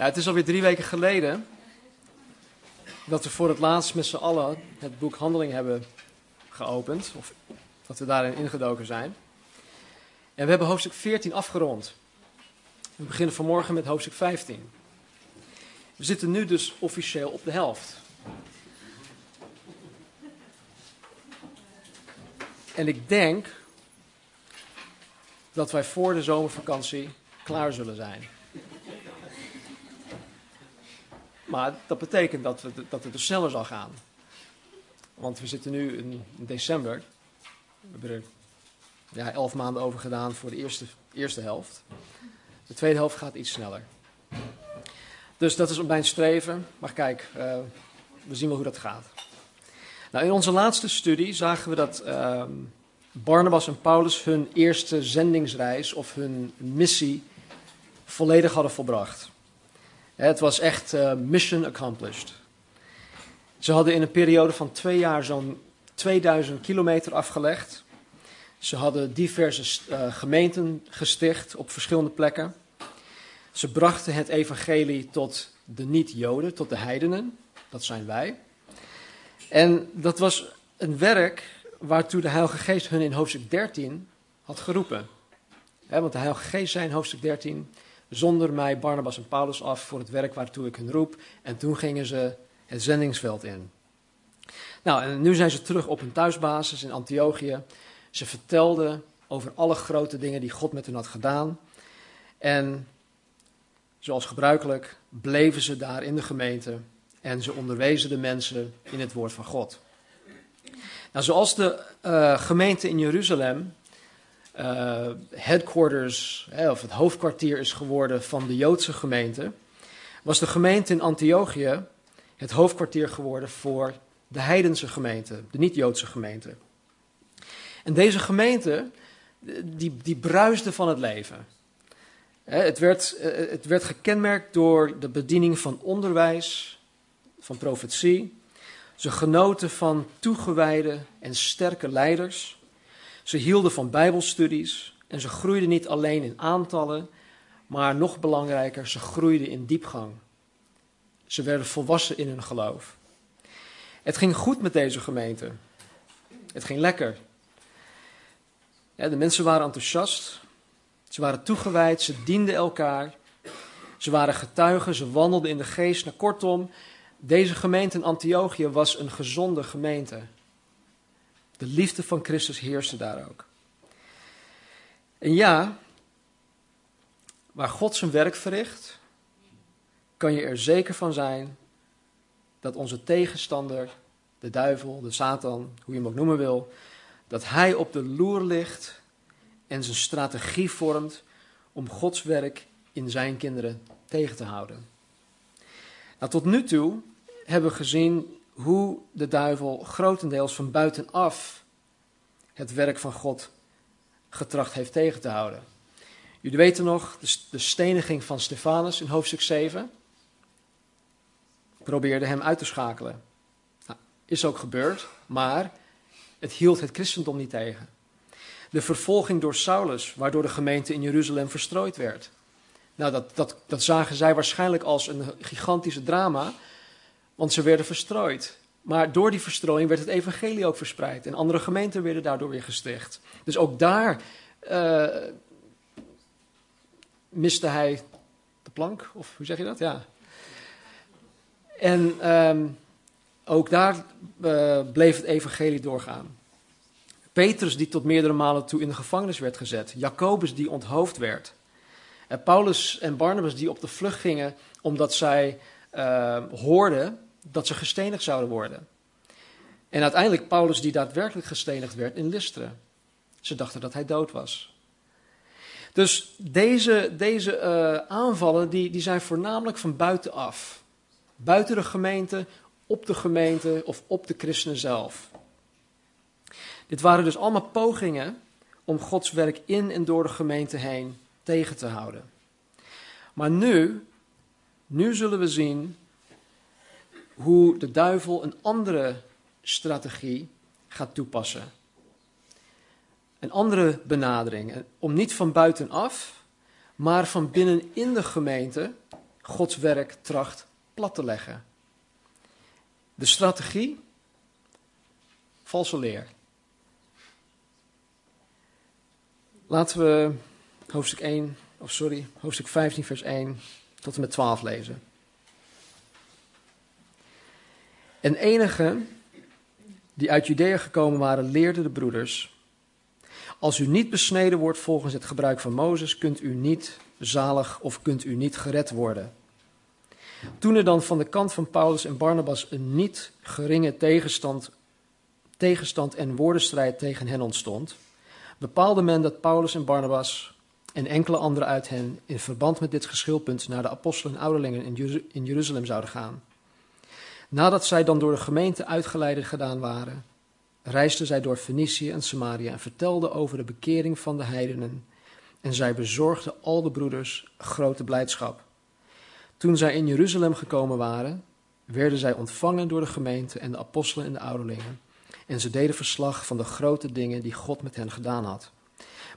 Ja, het is alweer drie weken geleden dat we voor het laatst met z'n allen het boek Handeling hebben geopend. Of dat we daarin ingedoken zijn. En we hebben hoofdstuk 14 afgerond. We beginnen vanmorgen met hoofdstuk 15. We zitten nu dus officieel op de helft. En ik denk dat wij voor de zomervakantie klaar zullen zijn. Maar dat betekent dat, we, dat het dus sneller zal gaan. Want we zitten nu in december. We hebben er ja, elf maanden over gedaan voor de eerste, eerste helft. De tweede helft gaat iets sneller. Dus dat is mijn streven. Maar kijk, uh, we zien wel hoe dat gaat. Nou, in onze laatste studie zagen we dat uh, Barnabas en Paulus hun eerste zendingsreis of hun missie volledig hadden volbracht. Het was echt uh, mission accomplished. Ze hadden in een periode van twee jaar zo'n 2000 kilometer afgelegd. Ze hadden diverse uh, gemeenten gesticht op verschillende plekken. Ze brachten het evangelie tot de niet-Joden, tot de heidenen. Dat zijn wij. En dat was een werk waartoe de Heilige Geest hun in hoofdstuk 13 had geroepen. want de Heilige Geest zei in hoofdstuk 13: Zonder mij Barnabas en Paulus af voor het werk waartoe ik hun roep. En toen gingen ze het zendingsveld in. Nou, en nu zijn ze terug op hun thuisbasis in Antiochië. Ze vertelden over alle grote dingen die God met hen had gedaan. En zoals gebruikelijk bleven ze daar in de gemeente en ze onderwezen de mensen in het woord van God. Nou, zoals de uh, gemeente in Jeruzalem uh, headquarters, of het hoofdkwartier is geworden van de Joodse gemeente, was de gemeente in Antiochië het hoofdkwartier geworden voor de heidense gemeente, de niet-Joodse gemeente. En deze gemeente, die, die bruisde van het leven. Het werd, eh, het werd gekenmerkt door de bediening van onderwijs, van profetie. Ze genoten van toegewijde en sterke leiders. Ze hielden van Bijbelstudies en ze groeiden niet alleen in aantallen, maar nog belangrijker, ze groeiden in diepgang. Ze werden volwassen in hun geloof. Het ging goed met deze gemeente. Het ging lekker. Ja, de mensen waren enthousiast. Ze waren toegewijd, ze dienden elkaar. Ze waren getuigen, ze wandelden in de geest. Nou, kortom, deze gemeente in Antiochië was een gezonde gemeente. De liefde van Christus heerste daar ook. En ja, waar God zijn werk verricht, kan je er zeker van zijn dat onze tegenstander, de duivel, de Satan, hoe je hem ook noemen wil, dat hij op de loer ligt en zijn strategie vormt om Gods werk in zijn kinderen tegen te houden. Nou, tot nu toe hebben we gezien hoe de duivel grotendeels van buitenaf het werk van God getracht heeft tegen te houden. Jullie weten nog de steniging van Stefanus in hoofdstuk 7. Probeerde hem uit te schakelen. Nou, is ook gebeurd, maar het hield het christendom niet tegen. De vervolging door Saulus, waardoor de gemeente in Jeruzalem verstrooid werd. Nou, dat, dat, dat zagen zij waarschijnlijk als een gigantische drama, want ze werden verstrooid. Maar door die verstrooiing werd het evangelie ook verspreid. En andere gemeenten werden daardoor weer gesticht. Dus ook daar uh, miste hij de plank, of hoe zeg je dat? Ja. En um, ook daar uh, bleef het evangelie doorgaan. Petrus die tot meerdere malen toe in de gevangenis werd gezet. Jacobus die onthoofd werd. En Paulus en Barnabas die op de vlucht gingen omdat zij uh, hoorden dat ze gestenigd zouden worden. En uiteindelijk Paulus die daadwerkelijk gestenigd werd in Lystra. Ze dachten dat hij dood was. Dus deze, deze uh, aanvallen die, die zijn voornamelijk van buitenaf. Buiten de gemeente, op de gemeente of op de christenen zelf. Dit waren dus allemaal pogingen om Gods werk in en door de gemeente heen tegen te houden. Maar nu, nu zullen we zien hoe de duivel een andere strategie gaat toepassen. Een andere benadering. Om niet van buitenaf, maar van binnenin de gemeente Gods werk tracht plat te leggen. De strategie? Valse leer. Laten we hoofdstuk 1, of sorry, hoofdstuk 15, vers 1 tot en met 12 lezen. En enige die uit Judea gekomen waren, leerden de broeders: Als u niet besneden wordt volgens het gebruik van Mozes, kunt u niet zalig of kunt u niet gered worden. Toen er dan van de kant van Paulus en Barnabas een niet geringe tegenstand, tegenstand en woordenstrijd tegen hen ontstond, bepaalde men dat Paulus en Barnabas en enkele anderen uit hen in verband met dit geschilpunt naar de apostelen en ouderlingen in Jeruzalem zouden gaan. Nadat zij dan door de gemeente uitgeleide gedaan waren, reisden zij door Fenicië en Samaria en vertelden over de bekering van de heidenen. En zij bezorgden al de broeders grote blijdschap. Toen zij in Jeruzalem gekomen waren, werden zij ontvangen door de gemeente en de apostelen en de ouderlingen. En ze deden verslag van de grote dingen die God met hen gedaan had.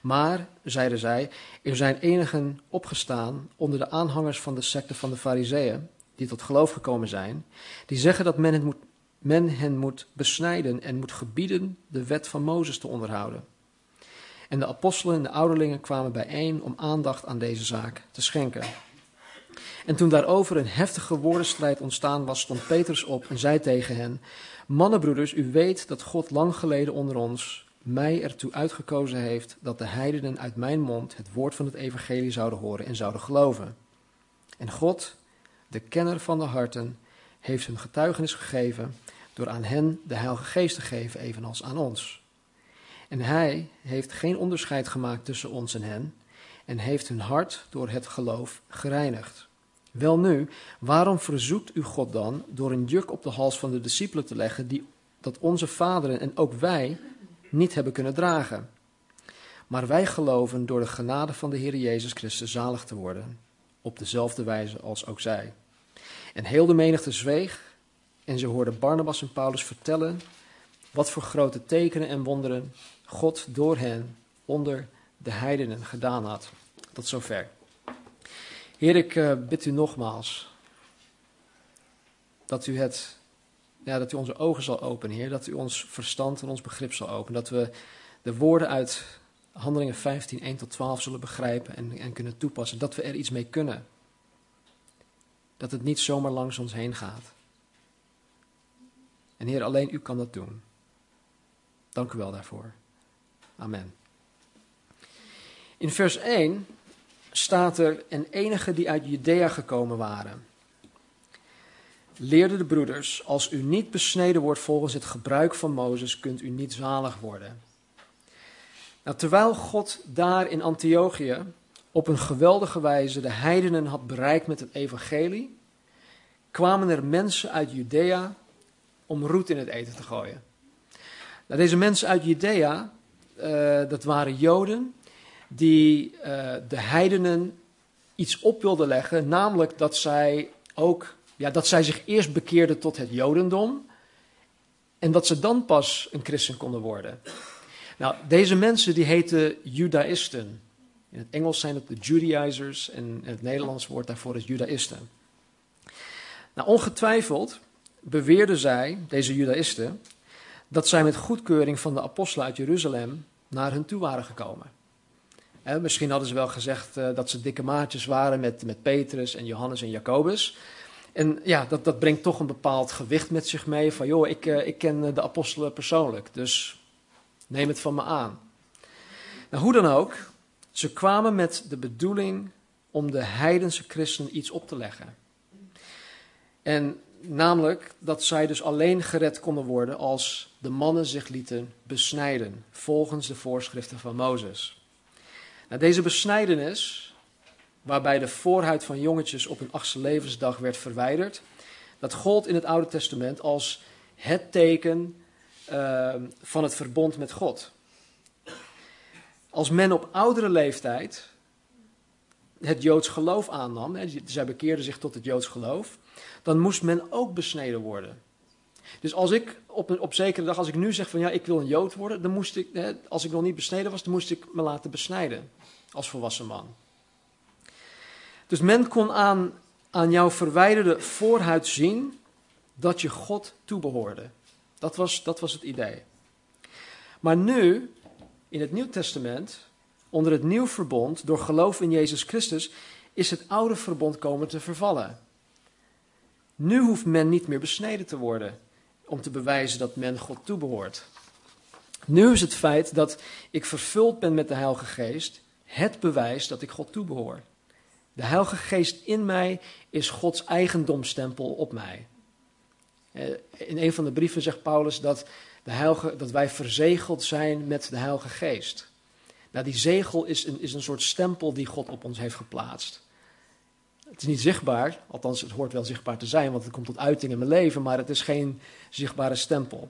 Maar, zeiden zij, er zijn enigen opgestaan onder de aanhangers van de secte van de Fariseeën, die tot geloof gekomen zijn, die zeggen dat men, het moet, men hen moet besnijden en moet gebieden de wet van Mozes te onderhouden. En de apostelen en de ouderlingen kwamen bijeen om aandacht aan deze zaak te schenken. En toen daarover een heftige woordenstrijd ontstaan was, stond Petrus op en zei tegen hen: Mannenbroeders, u weet dat God lang geleden onder ons mij ertoe uitgekozen heeft dat de heidenen uit mijn mond het woord van het evangelie zouden horen en zouden geloven. En God, de kenner van de harten, heeft hun getuigenis gegeven door aan hen de Heilige Geest te geven, evenals aan ons. En hij heeft geen onderscheid gemaakt tussen ons en hen en heeft hun hart door het geloof gereinigd. Welnu, waarom verzoekt u God dan door een juk op de hals van de discipelen te leggen die dat onze vaderen en ook wij niet hebben kunnen dragen? Maar wij geloven door de genade van de Heer Jezus Christus zalig te worden, op dezelfde wijze als ook zij. En heel de menigte zweeg en ze hoorden Barnabas en Paulus vertellen wat voor grote tekenen en wonderen God door hen onder de heidenen gedaan had. Tot zover. Heer, ik uh, bid u nogmaals dat u, het, ja, dat u onze ogen zal openen, Heer. Dat u ons verstand en ons begrip zal openen. Dat we de woorden uit Handelingen 15, 1 tot 12 zullen begrijpen en, en kunnen toepassen. Dat we er iets mee kunnen. Dat het niet zomaar langs ons heen gaat. En Heer, alleen u kan dat doen. Dank u wel daarvoor. Amen. In vers 1 staat er, en enige die uit Judea gekomen waren, leerden de broeders, als u niet besneden wordt volgens het gebruik van Mozes, kunt u niet zalig worden. Nou, terwijl God daar in Antiochië op een geweldige wijze de heidenen had bereikt met het evangelie, kwamen er mensen uit Judea om roet in het eten te gooien. Nou, deze mensen uit Judea, uh, dat waren Joden die uh, de heidenen iets op wilden leggen, namelijk dat zij ook, ja, dat zij zich eerst bekeerden tot het Jodendom en dat ze dan pas een christen konden worden. Nou, deze mensen die heten Judaïsten. In het Engels zijn het de Judaizers en het Nederlands woord daarvoor is Judaïsten. Nou, ongetwijfeld beweerden zij, deze Judaïsten, dat zij met goedkeuring van de apostelen uit Jeruzalem naar hen toe waren gekomen misschien hadden ze wel gezegd uh, dat ze dikke maatjes waren met, met Petrus en Johannes en Jacobus. En ja, dat, dat brengt toch een bepaald gewicht met zich mee. Van joh, ik, uh, ik ken de apostelen persoonlijk, dus neem het van me aan. Nou, hoe dan ook, ze kwamen met de bedoeling om de heidense christenen iets op te leggen. En namelijk dat zij dus alleen gered konden worden als de mannen zich lieten besnijden, volgens de voorschriften van Mozes. Nou, deze besnijdenis, waarbij de voorhuid van jongetjes op hun achtste levensdag werd verwijderd, dat gold in het Oude Testament als het teken uh, van het verbond met God. Als men op oudere leeftijd het Joods geloof aannam, hè, zij bekeerden zich tot het Joods geloof, dan moest men ook besneden worden. Dus als ik op, op zekere dag, als ik nu zeg van ja, ik wil een Jood worden, dan moest ik, hè, als ik nog niet besneden was, dan moest ik me laten besnijden als volwassen man. Dus men kon aan aan jouw verwijderde voorhuid zien dat je God toebehoorde. Dat was, dat was het idee. Maar nu, in het Nieuw Testament, onder het nieuw verbond, door geloof in Jezus Christus, is het oude verbond komen te vervallen. Nu hoeft men niet meer besneden te worden om te bewijzen dat men God toebehoort. Nu is het feit dat ik vervuld ben met de Heilige Geest het bewijs dat ik God toebehoor. De Heilige Geest in mij is Gods eigendomstempel op mij. Eh, in een van de brieven zegt Paulus dat, de Heilige, dat wij verzegeld zijn met de Heilige Geest. Nou, die zegel is een, is een soort stempel die God op ons heeft geplaatst. Het is niet zichtbaar, althans het hoort wel zichtbaar te zijn, want het komt tot uiting in mijn leven, maar het is geen zichtbare stempel.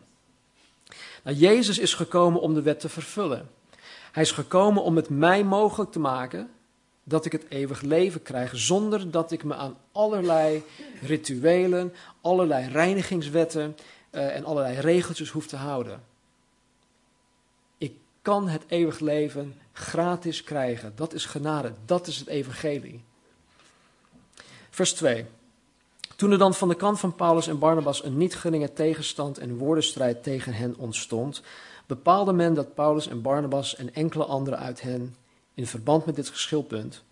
Nou, Jezus is gekomen om de wet te vervullen. Hij is gekomen om het mij mogelijk te maken dat ik het eeuwig leven krijg, zonder dat ik me aan allerlei rituelen, allerlei reinigingswetten uh, en allerlei regeltjes hoef te houden. Ik kan het eeuwig leven gratis krijgen. Dat is genade, dat is het evangelie. Vers 2. Toen er dan van de kant van Paulus en Barnabas een niet geringe tegenstand en woordenstrijd tegen hen ontstond, bepaalde men dat Paulus en Barnabas en enkele anderen uit hen, in verband met dit geschilpunt,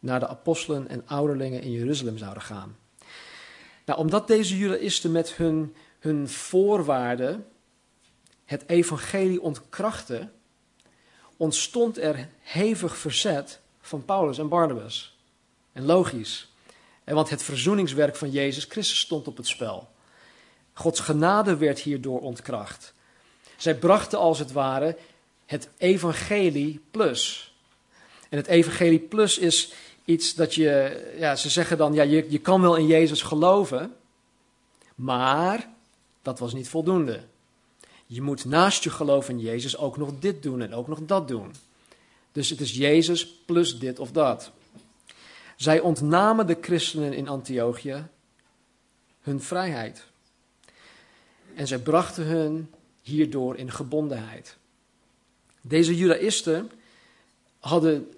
naar de apostelen en ouderlingen in Jeruzalem zouden gaan. Nou, omdat deze judaïsten met hun, hun voorwaarden het evangelie ontkrachten, ontstond er hevig verzet van Paulus en Barnabas. En logisch. Want het verzoeningswerk van Jezus Christus stond op het spel. Gods genade werd hierdoor ontkracht. Zij brachten als het ware het evangelie plus. En het evangelie plus is iets dat je, ja, ze zeggen dan, ja, je, je kan wel in Jezus geloven, maar dat was niet voldoende. Je moet naast je geloof in Jezus ook nog dit doen en ook nog dat doen. Dus het is Jezus plus dit of dat. Zij ontnamen de christenen in Antiochië hun vrijheid. En zij brachten hun hierdoor in gebondenheid. Deze judaïsten hadden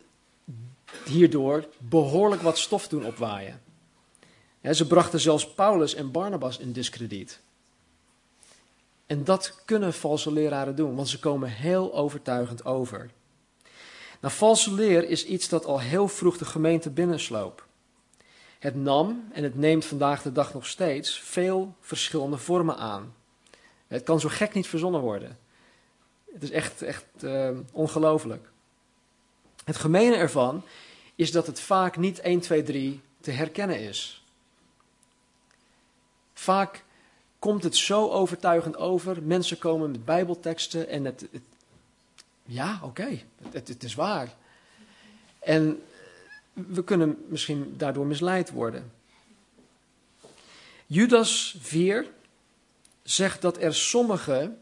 hierdoor behoorlijk wat stof doen opwaaien. ze brachten zelfs Paulus en Barnabas in discrediet. En dat kunnen valse leraren doen, want ze komen heel overtuigend over. Nou, valse leer is iets dat al heel vroeg de gemeente binnensloop. Het nam, en het neemt vandaag de dag nog steeds, veel verschillende vormen aan. Het kan zo gek niet verzonnen worden. Het is echt, echt uh, ongelooflijk. Het gemene ervan is dat het vaak niet 1, 2, 3 te herkennen is. Vaak komt het zo overtuigend over. Mensen komen met Bijbelteksten en het, ja, oké, het, het is waar. En we kunnen misschien daardoor misleid worden. Judas 4 zegt dat er sommige,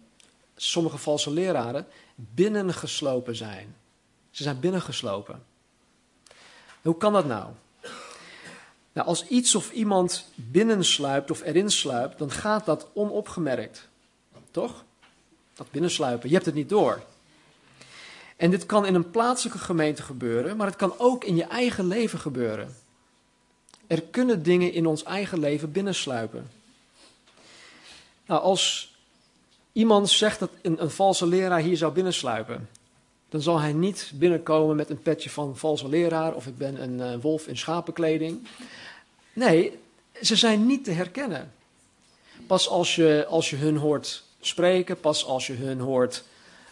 sommige valse leraren binnengeslopen zijn. Ze zijn binnengeslopen. Hoe kan dat nou? Nou, als iets of iemand binnensluipt of erin sluipt, dan gaat dat onopgemerkt. Toch? Dat binnensluipen, je hebt het niet door. En dit kan in een plaatselijke gemeente gebeuren, maar het kan ook in je eigen leven gebeuren. Er kunnen dingen in ons eigen leven binnensluipen. Nou, als iemand zegt dat een, een valse leraar hier zou binnensluipen, dan zal hij niet binnenkomen met een petje van valse leraar of ik ben een uh, wolf in schapenkleding. Nee, ze zijn niet te herkennen. Pas als je, als je hun hoort spreken, pas als je hun hoort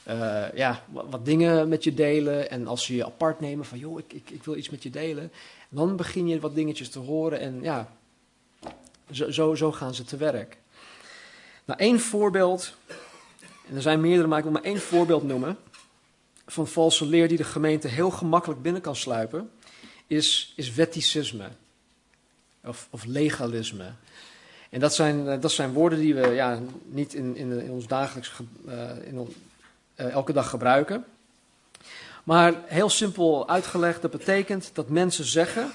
uh, ja, wat, wat, dingen met je delen en als ze je apart nemen van joh, ik, ik, ik wil iets met je delen, dan begin je wat dingetjes te horen en ja, zo, zo, zo gaan ze te werk. Nou, één voorbeeld, en er zijn meerdere, maar ik wil maar één voorbeeld noemen van valse leer die de gemeente heel gemakkelijk binnen kan sluipen, is, is wetticisme of, of legalisme. En dat zijn, eh, dat zijn woorden die we ja, niet in, in, ons dagelijks, uh, in, uh, elke dag gebruiken. Maar heel simpel uitgelegd, dat betekent dat mensen zeggen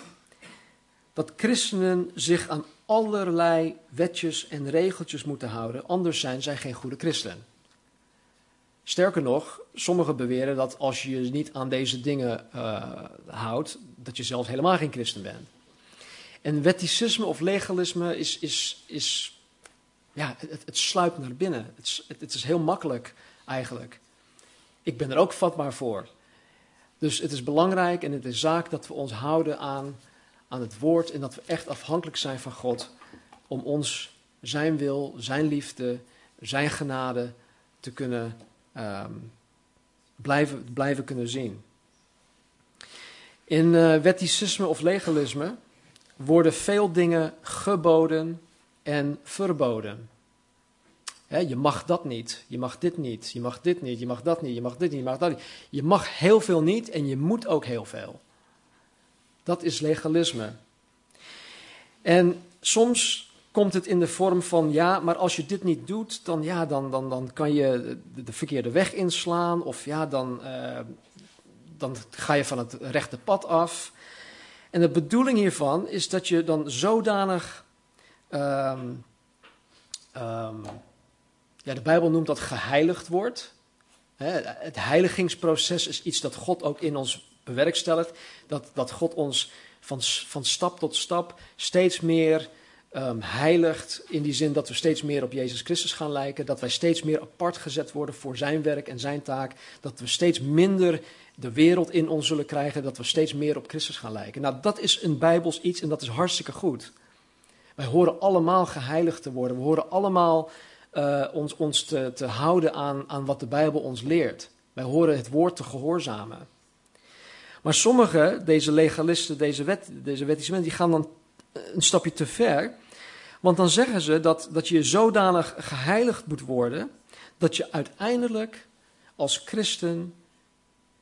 dat christenen zich aan allerlei wetjes en regeltjes moeten houden, anders zijn zij geen goede christen. Sterker nog, sommigen beweren dat als je je niet aan deze dingen houdt, dat je zelf helemaal geen christen bent. En wetticisme of legalisme is, is, is ja, het, sluipt naar binnen. Het, het, het is heel makkelijk eigenlijk. Ik ben er ook vatbaar voor. Dus het is belangrijk en het is zaak dat we ons houden aan, aan het woord en dat we echt afhankelijk zijn van God om ons zijn wil, zijn liefde, zijn genade te kunnen um, blijven, blijven kunnen zien. In uh, wetticisme of legalisme worden veel dingen geboden en verboden. je mag dat niet, je mag dit niet, je mag dit niet, je mag dat niet, je mag dit niet, je mag dat niet. Je mag heel veel niet en je moet ook heel veel. Dat is legalisme. En soms komt het in de vorm van, ja, maar als je dit niet doet, dan, ja, dan, dan, dan kan je de, verkeerde weg inslaan. Of ja, dan, uh, dan ga je van het rechte pad af. En de bedoeling hiervan is dat je dan zodanig. Um, um, ja, de Bijbel noemt dat geheiligd wordt. het heiligingsproces is iets dat God ook in ons bewerkstelligt. Dat, dat God ons van, van stap tot stap steeds meer um, heiligt. In die zin dat we steeds meer op Jezus Christus gaan lijken. Dat wij steeds meer apart gezet worden voor zijn werk en zijn taak. Dat we steeds minder de wereld in ons zullen krijgen. Dat we steeds meer op Christus gaan lijken. Nou, dat is een Bijbels iets en dat is hartstikke goed. Wij horen allemaal geheiligd te worden. We horen allemaal uh, ons, ons te, te houden aan, aan wat de Bijbel ons leert. Wij horen het woord te gehoorzamen. Maar sommigen, deze legalisten, deze, wet, deze wettische die gaan dan een stapje te ver. Want dan zeggen ze dat, dat je zodanig geheiligd moet worden dat je uiteindelijk als christen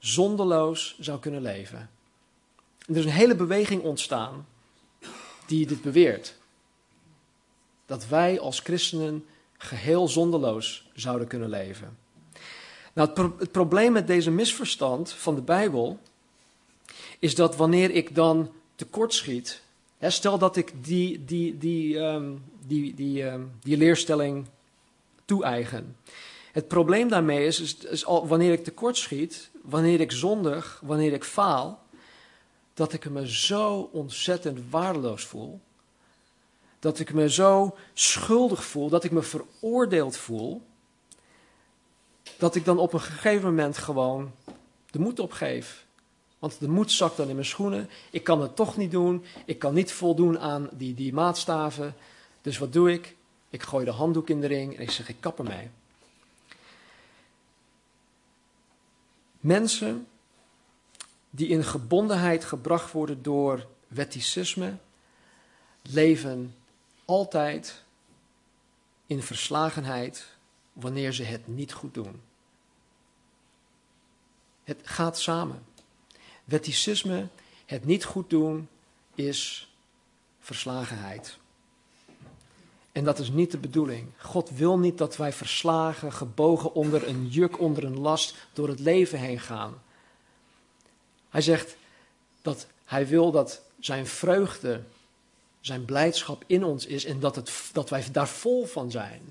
zondeloos zou kunnen leven. er is een hele beweging ontstaan die dit beweert. Dat wij als christenen geheel zondeloos zouden kunnen leven. Nou, het, probleem met deze misverstand van de Bijbel is dat wanneer ik dan tekortschiet stel dat ik die, die, die, um, die, die, um, die leerstelling toe-eigen. Het probleem daarmee is, is, is al, wanneer ik tekortschiet, wanneer ik zondig, wanneer ik faal, dat ik me zo ontzettend waardeloos voel. Dat ik me zo schuldig voel, dat ik me veroordeeld voel. Dat ik dan op een gegeven moment gewoon de moed opgeef. Want de moed zakt dan in mijn schoenen. Ik kan het toch niet doen. Ik kan niet voldoen aan die, die maatstaven. Dus wat doe ik? Ik gooi de handdoek in de ring en ik zeg: ik kap ermee. Mensen die in gebondenheid gebracht worden door wetticisme, leven altijd in verslagenheid wanneer ze het niet goed doen. Het gaat samen. Wetticisme, het niet goed doen, is verslagenheid. En dat is niet de bedoeling. God wil niet dat wij verslagen, gebogen onder een juk, onder een last, door het leven heen gaan. Hij zegt dat hij wil dat zijn vreugde, zijn blijdschap in ons is en dat, het, dat wij daar vol van zijn.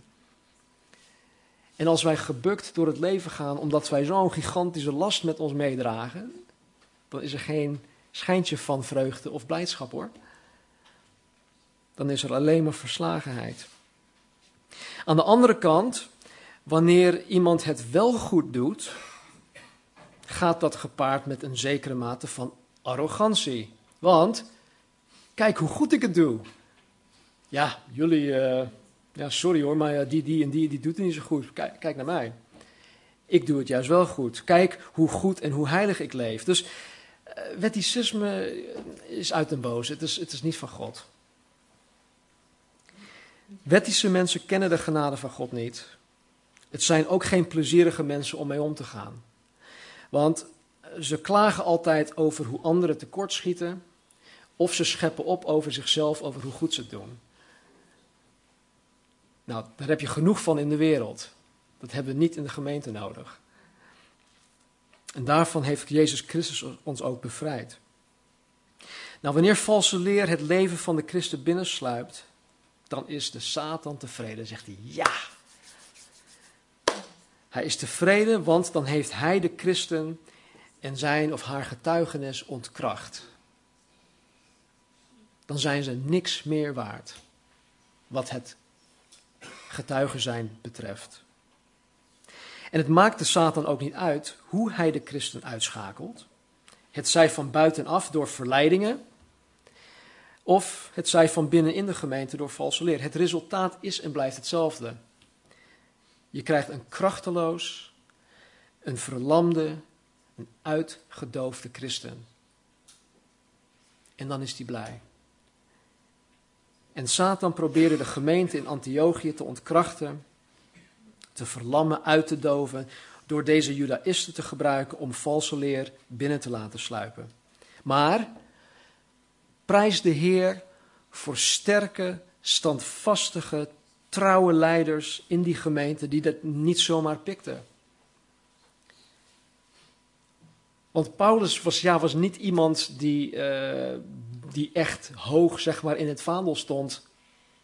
En als wij gebukt door het leven gaan omdat wij zo'n gigantische last met ons meedragen, dan is er geen schijntje van vreugde of blijdschap hoor. Dan is er alleen maar verslagenheid. Aan de andere kant, wanneer iemand het wel goed doet, gaat dat gepaard met een zekere mate van arrogantie. Want, kijk hoe goed ik het doe. Ja, jullie, uh, ja, sorry hoor, maar die, die en die, die doet het niet zo goed. Kijk, kijk naar mij. Ik doe het juist wel goed. Kijk hoe goed en hoe heilig ik leef. Dus uh, wetticisme is uit den boze. Het is, het is niet van God. Wettische mensen kennen de genade van God niet. Het zijn ook geen plezierige mensen om mee om te gaan. Want ze klagen altijd over hoe anderen tekortschieten. Of ze scheppen op over zichzelf, over hoe goed ze het doen. Nou, daar heb je genoeg van in de wereld. Dat hebben we niet in de gemeente nodig. En daarvan heeft Jezus Christus ons ook bevrijd. Nou, wanneer valse leer het leven van de christen binnensluipt, dan is de Satan tevreden. Zegt hij, ja. Hij is tevreden, want dan heeft hij de christen en zijn of haar getuigenis ontkracht. dan zijn ze niks meer waard wat het getuigen zijn betreft. En het maakt de Satan ook niet uit hoe hij de christen uitschakelt. Het zij van buitenaf door verleidingen, of het zij van binnen in de gemeente door valse leer. Het resultaat is en blijft hetzelfde. Je krijgt een krachteloos, een verlamde, een uitgedoofde christen. En dan is hij blij. En Satan probeerde de gemeente in Antiochië te ontkrachten, te verlammen, uit te doven, door deze judaïsten te gebruiken om valse leer binnen te laten sluipen. Maar prijs de Heer voor sterke, standvastige, trouwe leiders in die gemeente die dat niet zomaar pikten. Want Paulus was, ja, was niet iemand die, uh, die echt hoog zeg maar, in het vaandel stond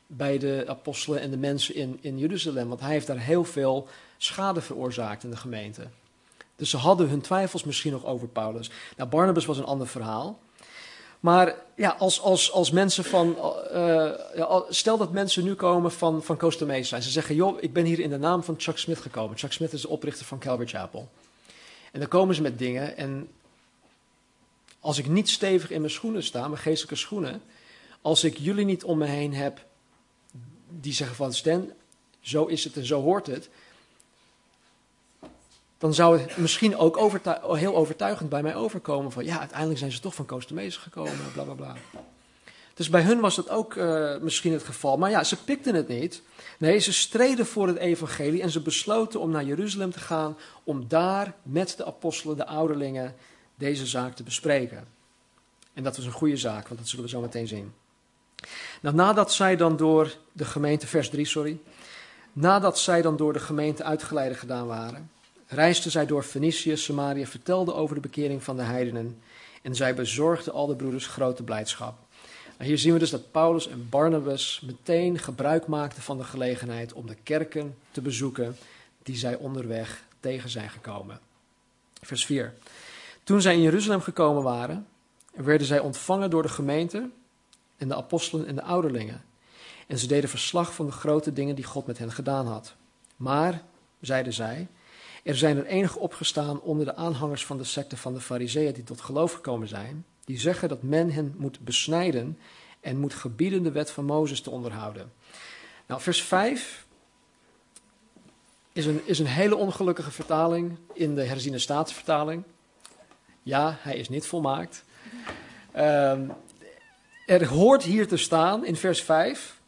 bij de apostelen en de mensen in, in Jeruzalem. Want hij heeft daar heel veel schade veroorzaakt in de gemeente. Dus ze hadden hun twijfels misschien nog over Paulus. Nou, Barnabas was een ander verhaal. Maar ja, als, als, als mensen van. Uh, stel dat mensen nu komen van, van Costa Mesa. Ze zeggen: Joh, ik ben hier in de naam van Chuck Smith gekomen. Chuck Smith is de oprichter van Calvary Chapel. En dan komen ze met dingen. En als ik niet stevig in mijn schoenen sta, mijn geestelijke schoenen. Als ik jullie niet om me heen heb die zeggen van Stan, zo is het en zo hoort het. Dan zou het misschien ook heel overtuigend bij mij overkomen van ja, uiteindelijk zijn ze toch van Costa gekomen, bla bla bla. Dus bij hun was dat ook uh, misschien het geval. Maar ja, ze pikten het niet. Nee, ze streden voor het evangelie en ze besloten om naar Jeruzalem te gaan om daar met de apostelen, de ouderlingen, deze zaak te bespreken. En dat was een goede zaak, want dat zullen we zo meteen zien. Nou, nadat zij dan door de gemeente, vers 3, sorry. Nadat zij dan door de gemeente uitgeleide gedaan waren, reisden zij door Fenicië, Samaria, vertelden over de bekering van de heidenen. En zij bezorgden al de broeders grote blijdschap. Nou, hier zien we dus dat Paulus en Barnabas meteen gebruik maakten van de gelegenheid om de kerken te bezoeken die zij onderweg tegen zijn gekomen. Vers 4. Toen zij in Jeruzalem gekomen waren, werden zij ontvangen door de gemeente en de apostelen en de ouderlingen. En ze deden verslag van de grote dingen die God met hen gedaan had. Maar, zeiden zij, er zijn er enige opgestaan onder de aanhangers van de secte van de Fariseeën die tot geloof gekomen zijn, die zeggen dat men hen moet besnijden en moet gebieden de wet van Mozes te onderhouden. Nou, vers 5 is een, is een hele ongelukkige vertaling in de herziene staatsvertaling. Ja, hij is niet volmaakt. Um, er hoort hier te staan in vers 5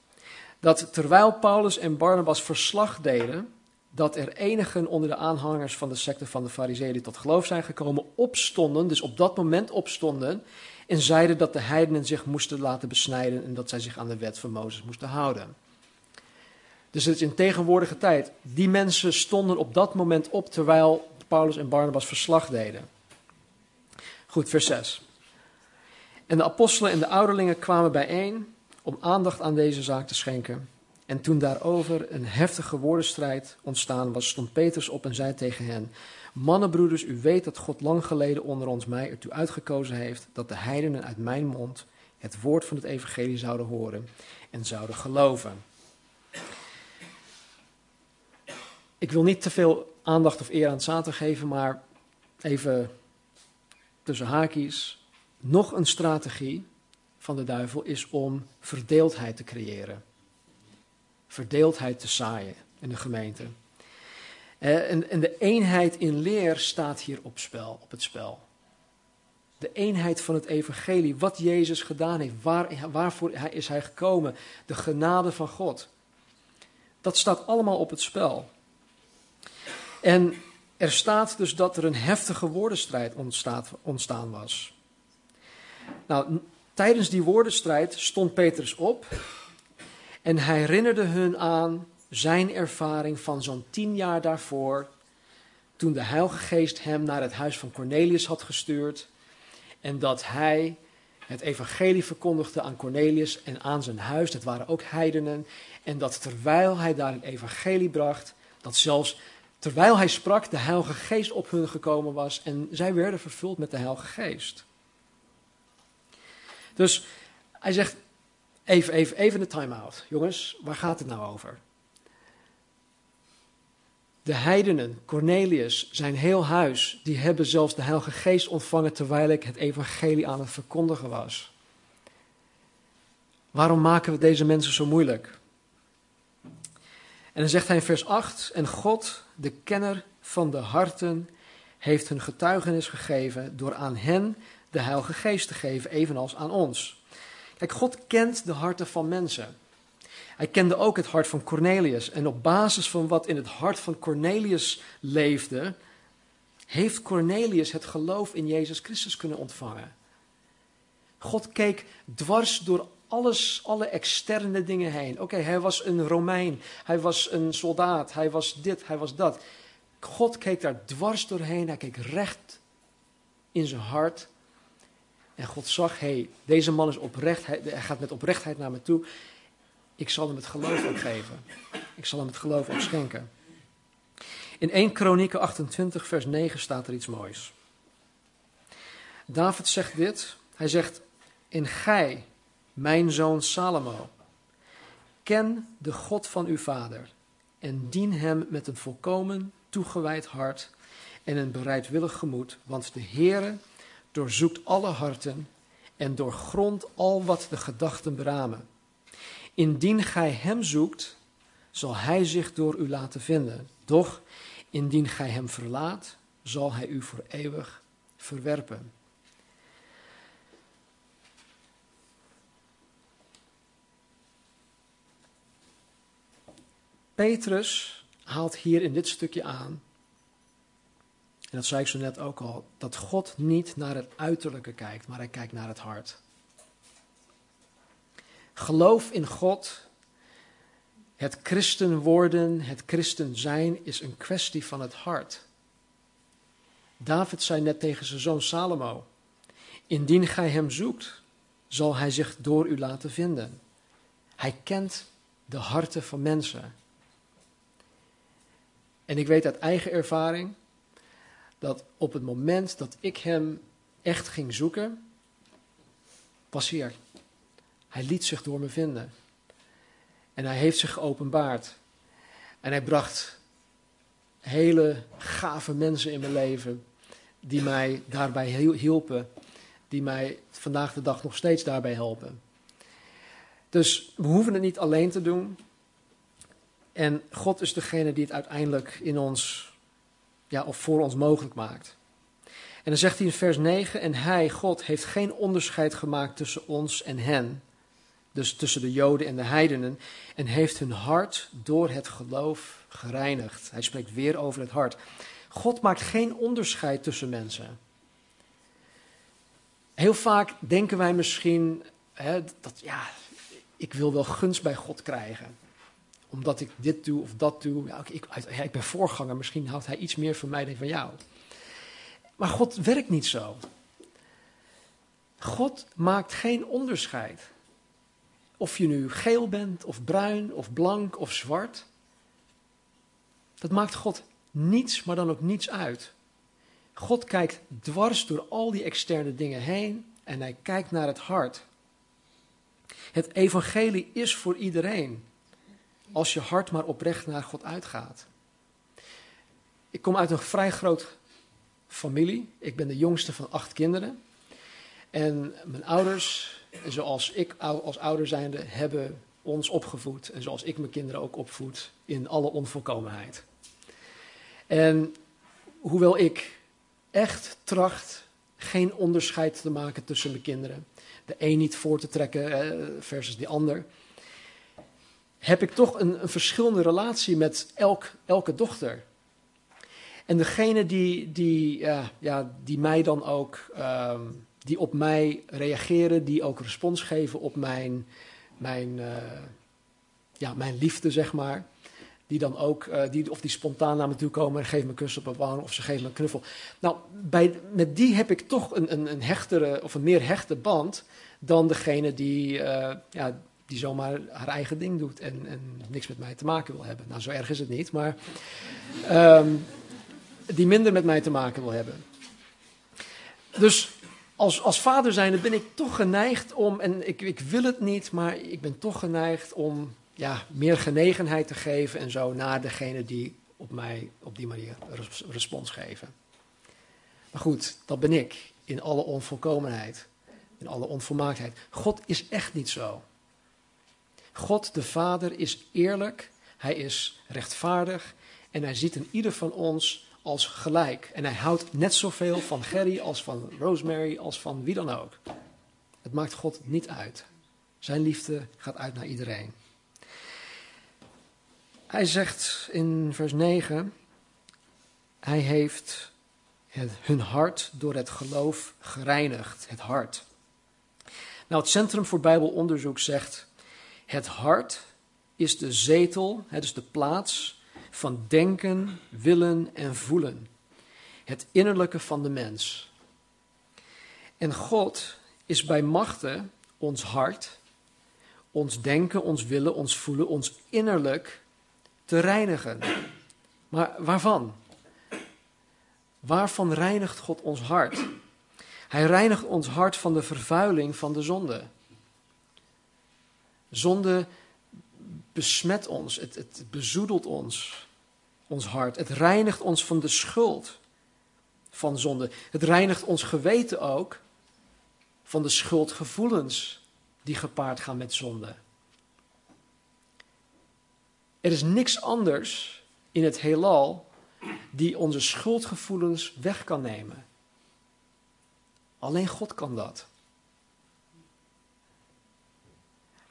dat terwijl Paulus en Barnabas verslag deden dat er enigen onder de aanhangers van de secte van de Farizeeën die tot geloof zijn gekomen opstonden, dus op dat moment opstonden en zeiden dat de heidenen zich moesten laten besnijden en dat zij zich aan de wet van Mozes moesten houden. Dus het is in tegenwoordige tijd. Die mensen stonden op dat moment op terwijl Paulus en Barnabas verslag deden. Goed, vers 6. En de apostelen en de ouderlingen kwamen bijeen om aandacht aan deze zaak te schenken. En toen daarover een heftige woordenstrijd ontstaan was, stond Petrus op en zei tegen hen: Mannenbroeders, u weet dat God lang geleden onder ons mij ertoe uitgekozen heeft dat de heidenen uit mijn mond het woord van het evangelie zouden horen en zouden geloven. Ik wil niet te veel aandacht of eer aan Satan geven, maar even tussen haakjes. Nog een strategie van de duivel is om verdeeldheid te creëren. Verdeeldheid te zaaien in de gemeente. Eh, en, de eenheid in leer staat hier op, spel, op het spel. De eenheid van het evangelie, wat Jezus gedaan heeft, waar, waarvoor is hij gekomen, de genade van God. Dat staat allemaal op het spel. En er staat dus dat er een heftige woordenstrijd ontstaat, ontstaan was. Nou, tijdens die woordenstrijd stond Petrus op en hij herinnerde hun aan zijn ervaring van zo'n tien jaar daarvoor, toen de Heilige Geest hem naar het huis van Cornelius had gestuurd en dat hij het evangelie verkondigde aan Cornelius en aan zijn huis, dat waren ook heidenen, en dat terwijl hij daar het evangelie bracht, dat zelfs terwijl hij sprak, de Heilige Geest op hun gekomen was en zij werden vervuld met de Heilige Geest. Dus Hij zegt, even, even, even de time-out. Jongens, waar gaat het nou over? De heidenen, Cornelius, zijn heel huis, die hebben zelfs de Heilige Geest ontvangen terwijl ik het evangelie aan het verkondigen was. Waarom maken we deze mensen zo moeilijk? En dan zegt hij in vers 8: En God, de kenner van de harten, heeft hun getuigenis gegeven door aan hen de Heilige Geest te geven, evenals aan ons. God kent de harten van mensen. Hij kende ook het hart van Cornelius. En op basis van wat in het hart van Cornelius leefde, heeft Cornelius het geloof in Jezus Christus kunnen ontvangen. God keek dwars door alles, alle externe dingen heen. Oké, hij was een Romein, hij was een soldaat, hij was dit, hij was dat. God keek daar dwars doorheen, hij keek recht in zijn hart. En God zag, hey, deze man is oprecht, hij, gaat met oprechtheid naar me toe. Ik zal hem het geloof ook geven. Ik zal hem het geloof ook schenken. In 1 Kronieken 28, vers 9 staat er iets moois. David zegt dit. Hij zegt, in gij, mijn zoon Salomo, ken de God van uw vader en dien hem met een volkomen toegewijd hart en een bereidwillig gemoed, want de Heere doorzoekt alle harten en doorgrondt al wat de gedachten beramen. Indien gij hem zoekt, zal hij zich door u laten vinden. Doch indien gij hem verlaat, zal hij u voor eeuwig verwerpen. Petrus haalt hier in dit stukje aan, en dat zei ik zo net ook al, dat God niet naar het uiterlijke kijkt, maar hij kijkt naar het hart. Geloof in God, het christen worden, het christen zijn, is een kwestie van het hart. David zei net tegen zijn zoon Salomo: Indien gij hem zoekt, zal hij zich door u laten vinden. Hij kent de harten van mensen. En ik weet uit eigen ervaring dat op het moment dat ik hem echt ging zoeken, was hij er. Hij liet zich door me vinden. En hij heeft zich geopenbaard. En hij bracht hele gave mensen in mijn leven die mij daarbij hielpen. Die mij vandaag de dag nog steeds daarbij helpen. Dus we hoeven het niet alleen te doen. En God is degene die het uiteindelijk in ons, ja, of voor ons mogelijk maakt. En dan zegt hij in vers 9: En hij, God, heeft geen onderscheid gemaakt tussen ons en hen dus tussen de Joden en de heidenen, en heeft hun hart door het geloof gereinigd. Hij spreekt weer over het hart. God maakt geen onderscheid tussen mensen. Heel vaak denken wij misschien hè, dat, ja, ik wil wel gunst bij God krijgen. Omdat ik dit doe of dat doe. Ja, ik, ik ben voorganger, misschien houdt hij iets meer van mij dan van jou. Maar God werkt niet zo. God maakt geen onderscheid. Of je nu geel bent, of bruin, of blank, of zwart. Dat maakt God niets, maar dan ook niets uit. God kijkt dwars door al die externe dingen heen en hij kijkt naar het hart. Het evangelie is voor iedereen, als je hart maar oprecht naar God uitgaat. Ik kom uit een vrij groot familie. Ik ben de jongste van acht kinderen. En mijn ouders zoals ik als ouder zijnde hebben ons opgevoed en zoals ik mijn kinderen ook opvoed in alle onvolkomenheid. En hoewel ik echt tracht geen onderscheid te maken tussen mijn kinderen, de een niet voor te trekken versus die ander, heb ik toch een, een verschillende relatie met elk, elke dochter. En degene die, die, ja, ja, die mij dan ook ehm, die op mij reageren, die ook respons geven op mijn, mijn, uh, ja, mijn liefde, zeg maar. Die dan ook, uh, die, of die spontaan naar me toe komen en geven me een kus op mijn wang of ze geven me een knuffel. Nou, bij, met die heb ik toch een, een, een hechtere of een meer hechte band dan degene die, uh, ja, die zomaar haar eigen ding doet en, en niks met mij te maken wil hebben. Nou, zo erg is het niet, maar um, die minder met mij te maken wil hebben. Dus als, als vader zijnde ben ik toch geneigd om, en ik, ik wil het niet, maar ik ben toch geneigd om ja, meer genegenheid te geven en zo naar degene die op mij op die manier respons geven. Maar goed, dat ben ik in alle onvolkomenheid, in alle onvolmaaktheid. God is echt niet zo. God de Vader is eerlijk, hij is rechtvaardig en hij ziet in ieder van ons als gelijk. En hij houdt net zoveel van Gerry als van Rosemary als van wie dan ook. Het maakt God niet uit. Zijn liefde gaat uit naar iedereen. Hij zegt in vers 9, hij heeft hun hart door het geloof gereinigd, het hart. Nou, het Centrum voor Bijbelonderzoek zegt, het hart is de zetel, het is de plaats van denken, willen en voelen. Het innerlijke van de mens. En God is bij machten ons hart, ons denken, ons willen, ons voelen, ons innerlijk te reinigen. Maar waarvan? Waarvan reinigt God ons hart? Hij reinigt ons hart van de vervuiling van de zonde. Zonde besmet ons, het, het bezoedelt ons, ons hart. Het reinigt ons van de schuld van zonde. Het reinigt ons geweten ook van de schuldgevoelens die gepaard gaan met zonde. Er is niks anders in het heelal die onze schuldgevoelens weg kan nemen. Alleen God kan dat.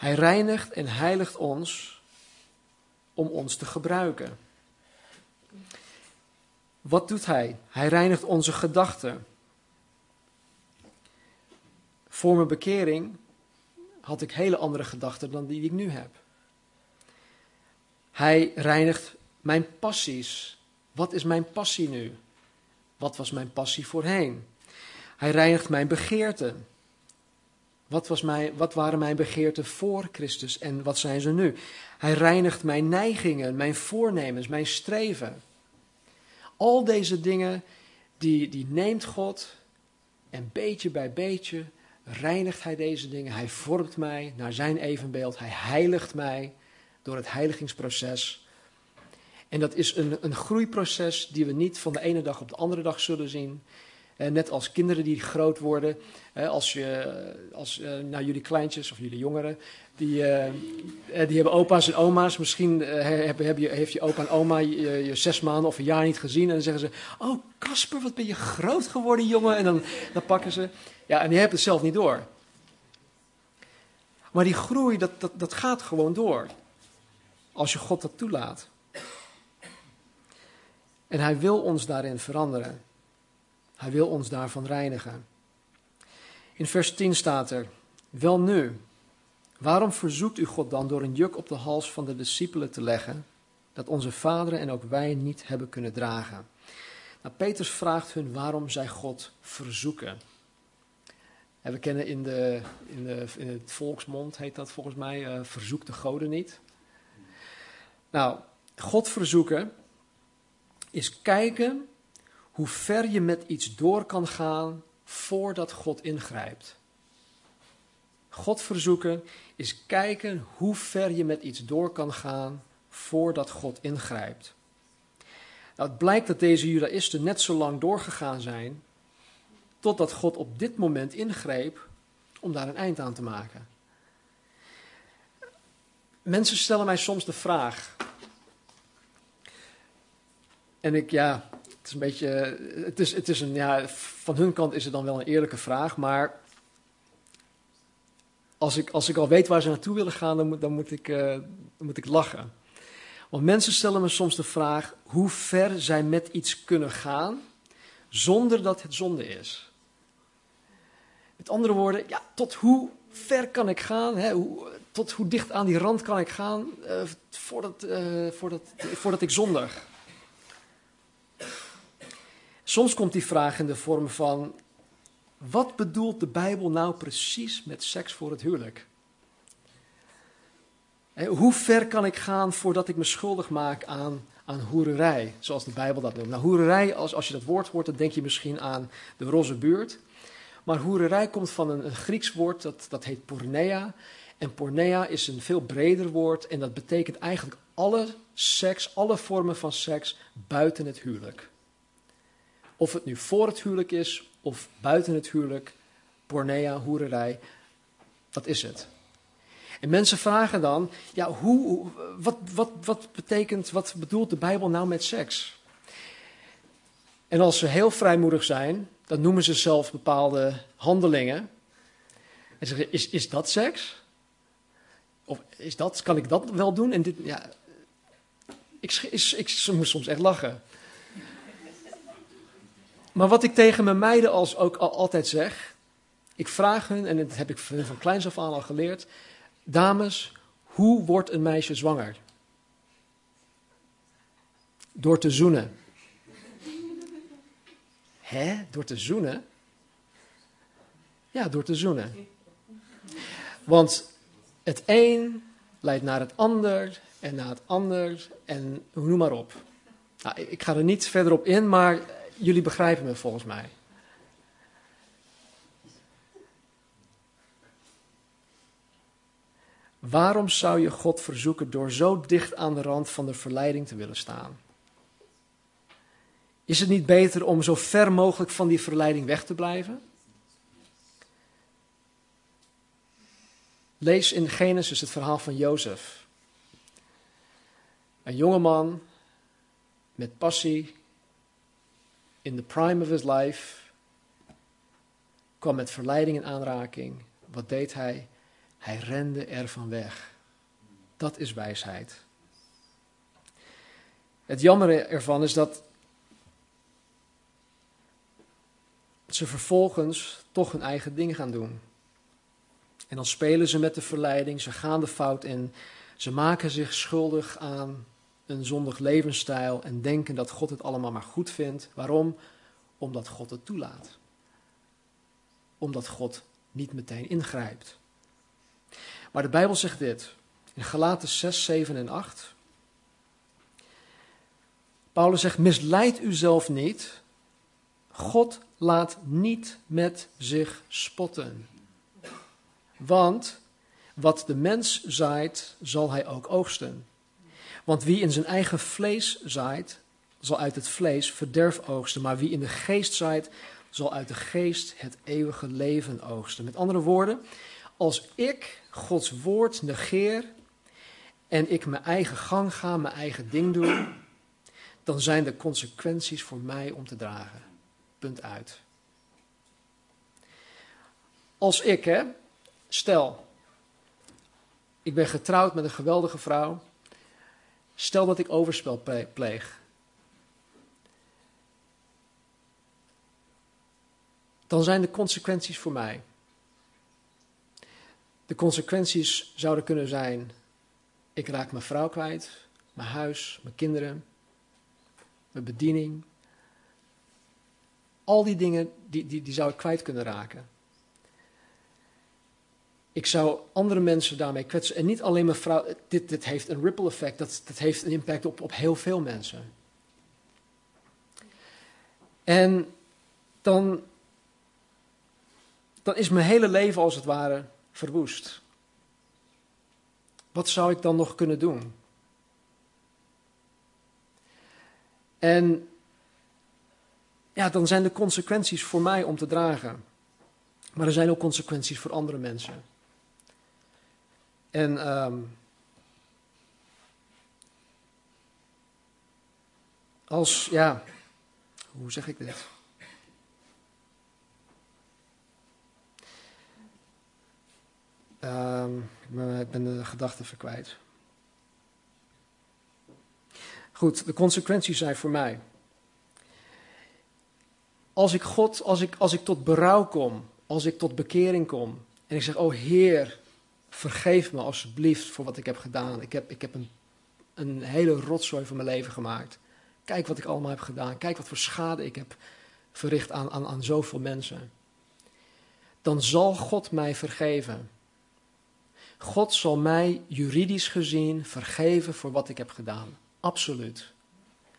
Hij reinigt en heiligt ons om ons te gebruiken. Wat doet hij? Hij reinigt onze gedachten. Voor mijn bekering had ik hele andere gedachten dan die ik nu heb. Hij reinigt mijn passies. Wat is mijn passie nu? Wat was mijn passie voorheen? Hij reinigt mijn begeerten. Wat, was mijn, wat waren mijn begeerten voor Christus en wat zijn ze nu? Hij reinigt mijn neigingen, mijn voornemens, mijn streven. Al deze dingen, die, die neemt God en beetje bij beetje reinigt Hij deze dingen. Hij vormt mij naar zijn evenbeeld. Hij heiligt mij door het heiligingsproces. En dat is een, een groeiproces die we niet van de ene dag op de andere dag zullen zien. Eh, net als kinderen die groot worden. als je, als, uh, nou, jullie kleintjes of jullie jongeren, die, die hebben opa's en oma's. Misschien heb, heb je, heeft je opa en oma je, zes maanden of een jaar niet gezien. En dan zeggen ze, oh Casper, wat ben je groot geworden jongen. En dan, dan pakken ze. Ja, en die hebben het zelf niet door. Maar die groei, dat, dat, dat gaat gewoon door. Als je God dat toelaat. En hij wil ons daarin veranderen. Hij wil ons daarvan reinigen. In vers 10 staat er: Wel nu, waarom verzoekt u God dan door een juk op de hals van de discipelen te leggen, dat onze vaderen en ook wij niet hebben kunnen dragen? Nou, Petrus vraagt hun waarom zij God verzoeken. En we kennen in, de, in, de, in het volksmond, heet dat volgens mij, uh, verzoek de goden niet. Nou, God verzoeken is kijken hoe ver je met iets door kan gaan voordat God ingrijpt. God verzoeken is kijken hoe ver je met iets door kan gaan voordat God ingrijpt. Nou, het blijkt dat deze Judaïsten net zo lang doorgegaan zijn totdat God op dit moment ingreep om daar een eind aan te maken. Mensen stellen mij soms de vraag. En ik, ja, een beetje, het is, het is een, ja, van hun kant is het dan wel een eerlijke vraag, maar als ik, als ik al weet waar ze naartoe willen gaan, dan moet, dan moet, ik, uh, dan moet ik lachen. Want mensen stellen me soms de vraag hoe ver zij met iets kunnen gaan zonder dat het zonde is. Met andere woorden, ja, tot hoe ver kan ik gaan? Hè? Tot hoe dicht aan die rand kan ik gaan uh, voordat, uh, voordat, voordat ik zondig? Soms komt die vraag in de vorm van: wat bedoelt de Bijbel nou precies met seks voor het huwelijk? Hoe ver kan ik gaan voordat ik me schuldig maak aan, aan hoererij, zoals de Bijbel dat noemt? Nou, hoererij, als, als je dat woord hoort, dan denk je misschien aan de roze buurt. Maar hoererij komt van een, Grieks woord dat, dat heet pornea. En pornea is een veel breder woord en dat betekent eigenlijk alle seks, alle vormen van seks buiten het huwelijk. Of het nu voor het huwelijk is of buiten het huwelijk, pornea, hoererij, dat is het. En mensen vragen dan, ja, hoe, wat, wat, wat betekent, wat bedoelt de Bijbel nou met seks? En als ze heel vrijmoedig zijn, dan noemen ze zelf bepaalde handelingen. En zeggen, is, is dat seks? Of is dat, kan ik dat wel doen? En dit, ja, ik, ik, ik, ik soms echt lachen. Maar wat ik tegen mijn meiden als ook altijd zeg, ik vraag hun, en dat heb ik van kleins af aan al geleerd, dames, hoe wordt een meisje zwanger? Door te zoenen. Hè? Door te zoenen? Ja, door te zoenen. Want het een leidt naar het ander en naar het ander en noem maar op. Nou, ik ga er niet verder op in, maar jullie begrijpen me volgens mij. Waarom zou je God verzoeken door zo dicht aan de rand van de verleiding te willen staan? Is het niet beter om zo ver mogelijk van die verleiding weg te blijven? Lees in Genesis het verhaal van Jozef. Een jongeman met passie, in the prime of his life, kwam met verleiding in aanraking. Wat deed hij? Hij rende ervan weg. Dat is wijsheid. Het jammer ervan is dat ze vervolgens toch hun eigen ding gaan doen. En dan spelen ze met de verleiding, ze gaan de fout in, ze maken zich schuldig aan een zondig levensstijl en denken dat God het allemaal maar goed vindt. Waarom? Omdat God het toelaat. Omdat God niet meteen ingrijpt. Maar de Bijbel zegt dit in Galaten 6, 7 en 8. Paulus zegt: Misleid uzelf niet. God laat niet met zich spotten. Want wat de mens zaait, zal hij ook oogsten. Want wie in zijn eigen vlees zaait, zal uit het vlees verderf oogsten. Maar wie in de geest zaait, zal uit de geest het eeuwige leven oogsten. Met andere woorden, als ik Gods woord negeer en ik mijn eigen gang ga, mijn eigen ding doe, dan zijn de consequenties voor mij om te dragen. Punt uit. Als ik, hè, stel, ik ben getrouwd met een geweldige vrouw. Stel dat ik overspel pleeg. Dan zijn de consequenties voor mij. De consequenties zouden kunnen zijn: ik raak mijn vrouw kwijt, mijn huis, mijn kinderen, mijn bediening. Al die dingen die, die, die zou ik kwijt kunnen raken. Ik zou andere mensen daarmee kwetsen. En niet alleen mijn vrouw. Dit, dit heeft een ripple effect. Dat, heeft een impact op, op heel veel mensen. En dan, dan is mijn hele leven als het ware verwoest. Wat zou ik dan nog kunnen doen? En ja, dan zijn de consequenties voor mij om te dragen. Maar er zijn ook consequenties voor andere mensen. En um, als, ja, hoe zeg ik dit? Um, ik ben de gedachten verkwijt. Goed, de consequenties zijn voor mij. Als ik God, als ik, als ik tot berouw kom, als ik tot bekering kom en ik zeg, oh Heer, vergeef me alsjeblieft voor wat ik heb gedaan. Ik heb, ik heb een, een hele rotzooi van mijn leven gemaakt. Kijk wat ik allemaal heb gedaan. Kijk wat voor schade ik heb verricht aan, aan, aan zoveel mensen. Dan zal God mij vergeven. God zal mij juridisch gezien vergeven voor wat ik heb gedaan. Absoluut.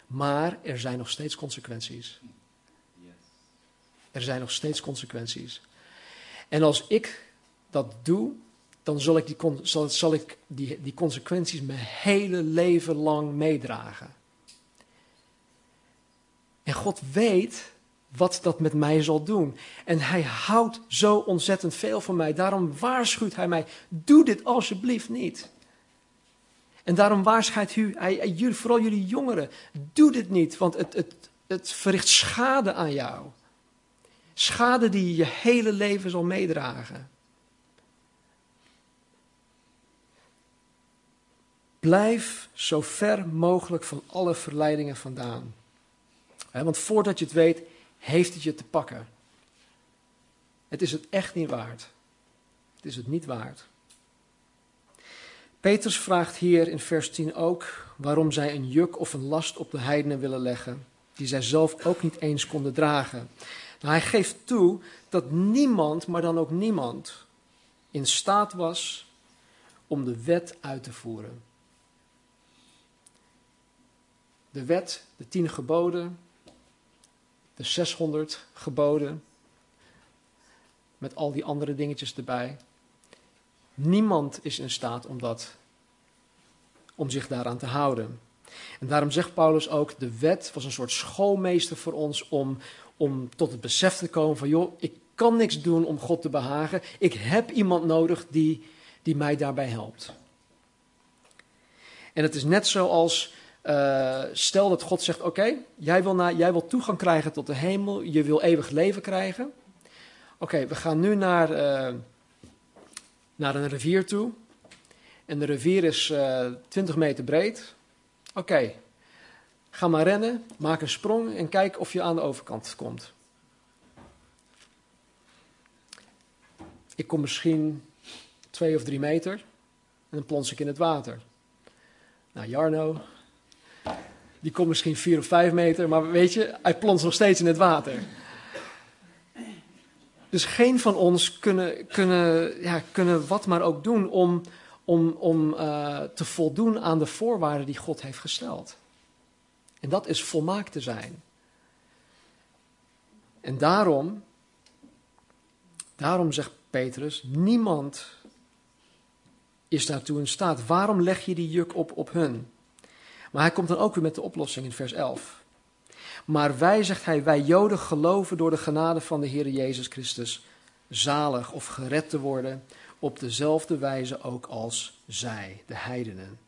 Maar er zijn nog steeds consequenties. Er zijn nog steeds consequenties. En als ik dat doe, dan zal ik, die, zal, zal ik die, die consequenties mijn hele leven lang meedragen. En God weet wat dat met mij zal doen. En hij houdt zo ontzettend veel van mij. Daarom waarschuwt hij mij: doe dit alsjeblieft niet. En daarom waarschuwt hij, hij, vooral jullie jongeren: doe dit niet, want het, het, het verricht schade aan jou. Schade die je je hele leven zal meedragen. Blijf zo ver mogelijk van alle verleidingen vandaan. want voordat je het weet, heeft het je te pakken. Het is het echt niet waard. Het is het niet waard. Petrus vraagt hier in vers 10 ook waarom zij een juk of een last op de heidenen willen leggen, die zij zelf ook niet eens konden dragen. Nou, hij geeft toe dat niemand, maar dan ook niemand, in staat was om de wet uit te voeren. De wet, de tien geboden, de 600 geboden, met al die andere dingetjes erbij. Niemand is in staat om dat, om zich daaraan te houden. En daarom zegt Paulus ook, de wet was een soort schoolmeester voor ons om, om tot het besef te komen van, joh, ik kan niks doen om God te behagen. Ik heb iemand nodig die, die mij daarbij helpt. En het is net zoals uh, stel dat God zegt: Oké, jij, wil jij wil toegang krijgen tot de hemel, je wil eeuwig leven krijgen. Oké, we gaan nu naar, uh, naar een rivier toe. En de rivier is uh, eh, 20 meter breed. Oké, ga maar rennen, maak een sprong en kijk of je aan de overkant komt. Ik kom misschien twee of drie meter en dan plons ik in het water. Nou, Jarno, die komt misschien vier of vijf meter, maar weet je, hij plons nog steeds in het water. Dus geen van ons kunnen, kunnen, ja, kunnen wat maar ook doen om, om, om uh, te voldoen aan de voorwaarden die God heeft gesteld. En dat is volmaakt te zijn. En daarom, daarom zegt Petrus, niemand is daartoe in staat. Waarom leg je die juk op op hun? Maar hij komt dan ook weer met de oplossing in vers 11. Maar wij, zegt hij, wij Joden geloven door de genade van de Heer Jezus Christus zalig of gered te worden op dezelfde wijze ook als zij, de heidenen.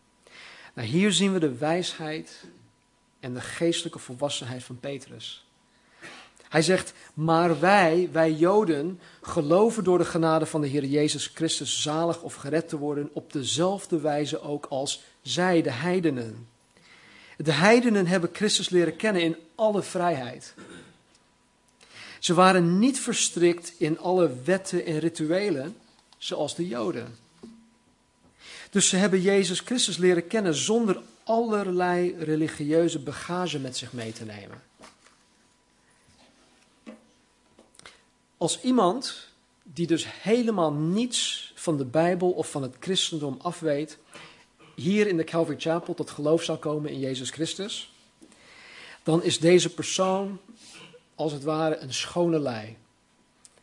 Nou, hier zien we de wijsheid en de geestelijke volwassenheid van Petrus. Hij zegt, maar wij, wij Joden, geloven door de genade van de Heer Jezus Christus zalig of gered te worden op dezelfde wijze ook als zij, de heidenen. De heidenen hebben Christus leren kennen in alle vrijheid. Ze waren niet verstrikt in alle wetten en rituelen, zoals de Joden. Dus ze hebben Jezus Christus leren kennen zonder allerlei religieuze bagage met zich mee te nemen. Als iemand die dus helemaal niets van de Bijbel of van het christendom afweet, hier in de Calvary Chapel tot geloof zou komen in Jezus Christus, dan is deze persoon als het ware een schone lei.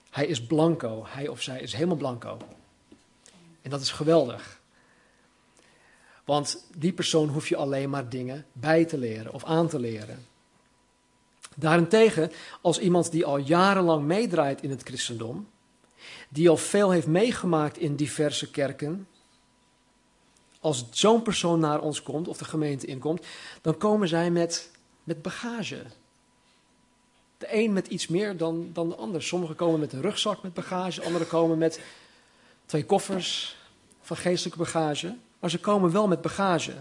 Hij is blanco, hij of zij is helemaal blanco. En dat is geweldig. Want die persoon hoef je alleen maar dingen bij te leren of aan te leren. Daarentegen, als iemand die al jarenlang meedraait in het christendom, die al veel heeft meegemaakt in diverse kerken, als zo'n persoon naar ons komt of de gemeente inkomt, dan komen zij met, met bagage. De een met iets meer dan, dan de ander. Sommigen komen met een rugzak met bagage, anderen komen met twee koffers van geestelijke bagage. Maar ze komen wel met bagage.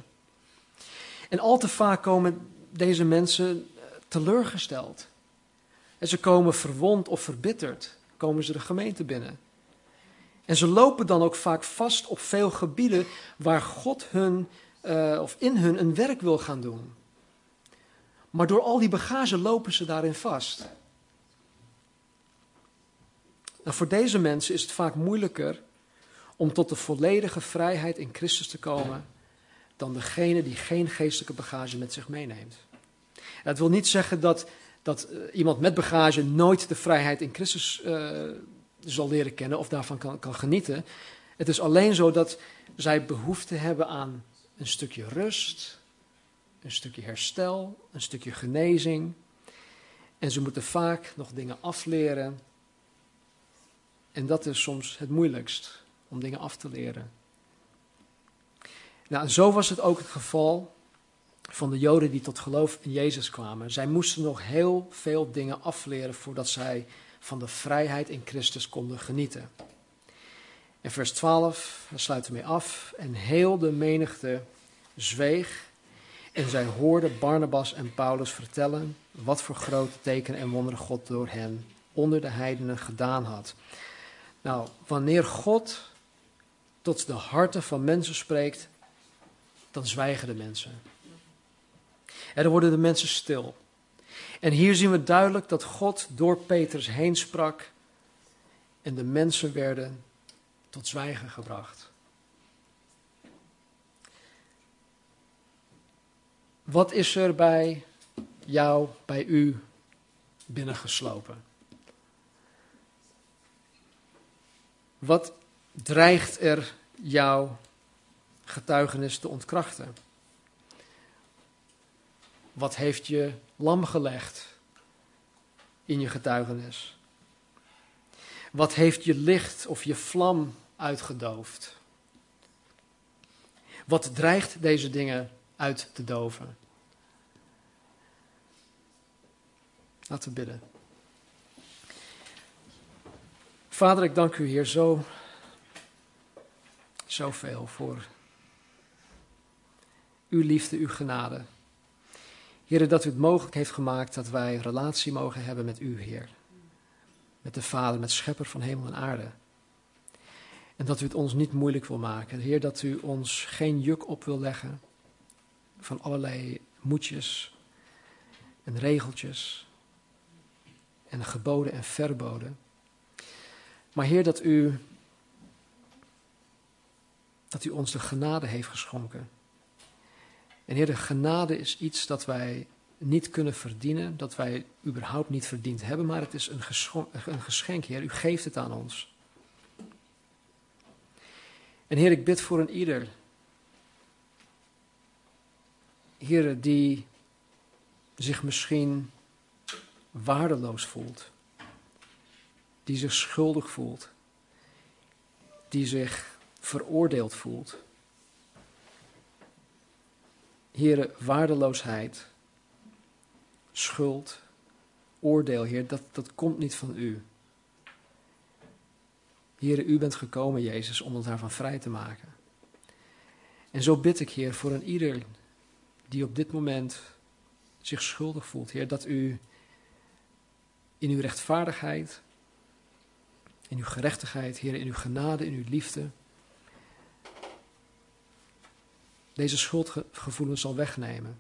En al te vaak komen deze mensen teleurgesteld. En ze komen verwond of verbitterd, komen ze de gemeente binnen. En ze lopen dan ook vaak vast op veel gebieden waar God hun, uh, of in hun een werk wil gaan doen. Maar door al die bagage lopen ze daarin vast. Nou, voor deze mensen is het vaak moeilijker om tot de volledige vrijheid in Christus te komen dan degene die geen geestelijke bagage met zich meeneemt. Dat wil niet zeggen dat, dat uh, iemand met bagage nooit de vrijheid in Christus uh, zal leren kennen of daarvan kan, kan genieten. Het is alleen zo dat zij behoefte hebben aan een stukje rust, een stukje herstel, een stukje genezing. En ze moeten vaak nog dingen afleren. En dat is soms het moeilijkst, om dingen af te leren. Nou, en zo was het ook het geval van de Joden die tot geloof in Jezus kwamen. Zij moesten nog heel veel dingen afleren voordat zij van de vrijheid in Christus konden genieten. En vers 12, daar sluiten we mee af. En heel de menigte zweeg en zij hoorden Barnabas en Paulus vertellen wat voor grote tekenen en wonderen God door hen onder de heidenen gedaan had. Nou, wanneer God tot de harten van mensen spreekt, dan zwijgen de mensen. En dan worden de mensen stil. En hier zien we duidelijk dat God door Petrus heen sprak en de mensen werden tot zwijgen gebracht. Wat is er bij jou, bij u binnengeslopen? Wat dreigt er jouw getuigenis te ontkrachten? Wat heeft je lam gelegd in je getuigenis? Wat heeft je licht of je vlam uitgedoofd? Wat dreigt deze dingen uit te doven? Laten we bidden. Vader, ik dank u hier zo, zoveel voor uw liefde, uw genade. Heer, dat u het mogelijk heeft gemaakt dat wij relatie mogen hebben met u, Heer. Met de Vader, met Schepper van hemel en aarde. En dat u het ons niet moeilijk wil maken. Heer, dat u ons geen juk op wil leggen van allerlei moedjes en regeltjes en geboden en verboden. Maar Heer, dat u, dat u ons de genade heeft geschonken. En Heer, de genade is iets dat wij niet kunnen verdienen, dat wij überhaupt niet verdiend hebben, maar het is een, een geschenk, Heer. U geeft het aan ons. En Heer, ik bid voor een ieder. Heer, die zich misschien waardeloos voelt, die zich schuldig voelt, die zich veroordeeld voelt. Heere, waardeloosheid, schuld, oordeel, Heer, dat, dat komt niet van u. Heere, u bent gekomen, Jezus, om ons daarvan vrij te maken. En zo bid ik, Heer, voor een ieder die op dit moment zich schuldig voelt, Heer, dat u in uw rechtvaardigheid, in uw gerechtigheid, Heer, in uw genade, in uw liefde, deze schuldgevoelens zal wegnemen.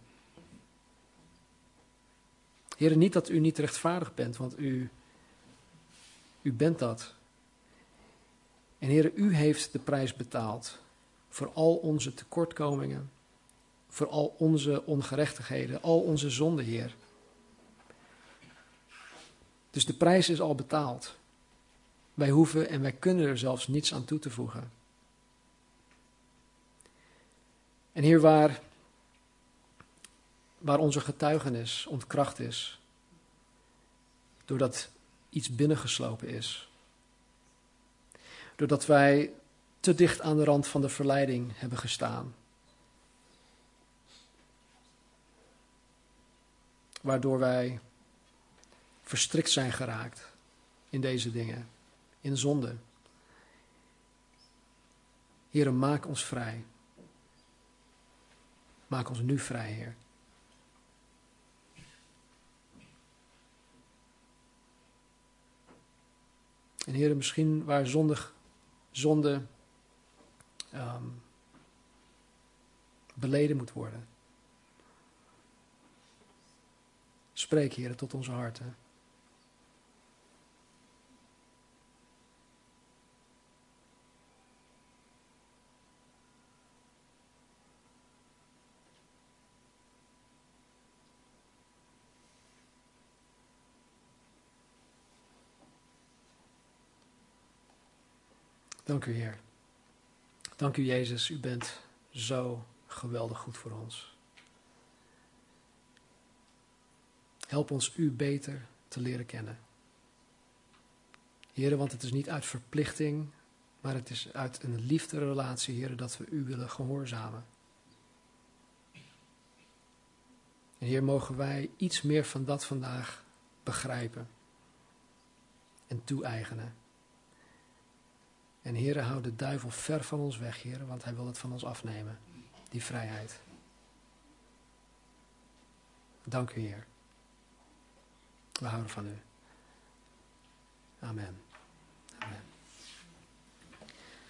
Heer, niet dat u niet rechtvaardig bent, want u, u bent dat. En Heer, u heeft de prijs betaald voor al onze tekortkomingen, voor al onze ongerechtigheden, al onze zonden, Heer. Dus de prijs is al betaald. Wij hoeven en wij kunnen er zelfs niets aan toe te voegen. En hier waar, waar onze getuigenis ontkracht is, doordat iets binnengeslopen is, doordat wij te dicht aan de rand van de verleiding hebben gestaan, waardoor wij verstrikt zijn geraakt in deze dingen, in zonde. Heere, maak ons vrij. Maak ons nu vrij, Heer. En Heer, misschien waar zondig, zonde um, beleden moet worden. Spreek, Heer, tot onze harten. Dank u, Heer. Dank u, Jezus. U bent zo geweldig goed voor ons. Help ons u beter te leren kennen. Heren, want het is niet uit verplichting, maar het is uit een liefderelatie, heren, dat we u willen gehoorzamen. En Heer, mogen wij iets meer van dat vandaag begrijpen en toe-eigenen. En Heere, hou de duivel ver van ons weg, Heere, want hij wil het van ons afnemen, die vrijheid. Dank u, Heer. We houden van u. Amen.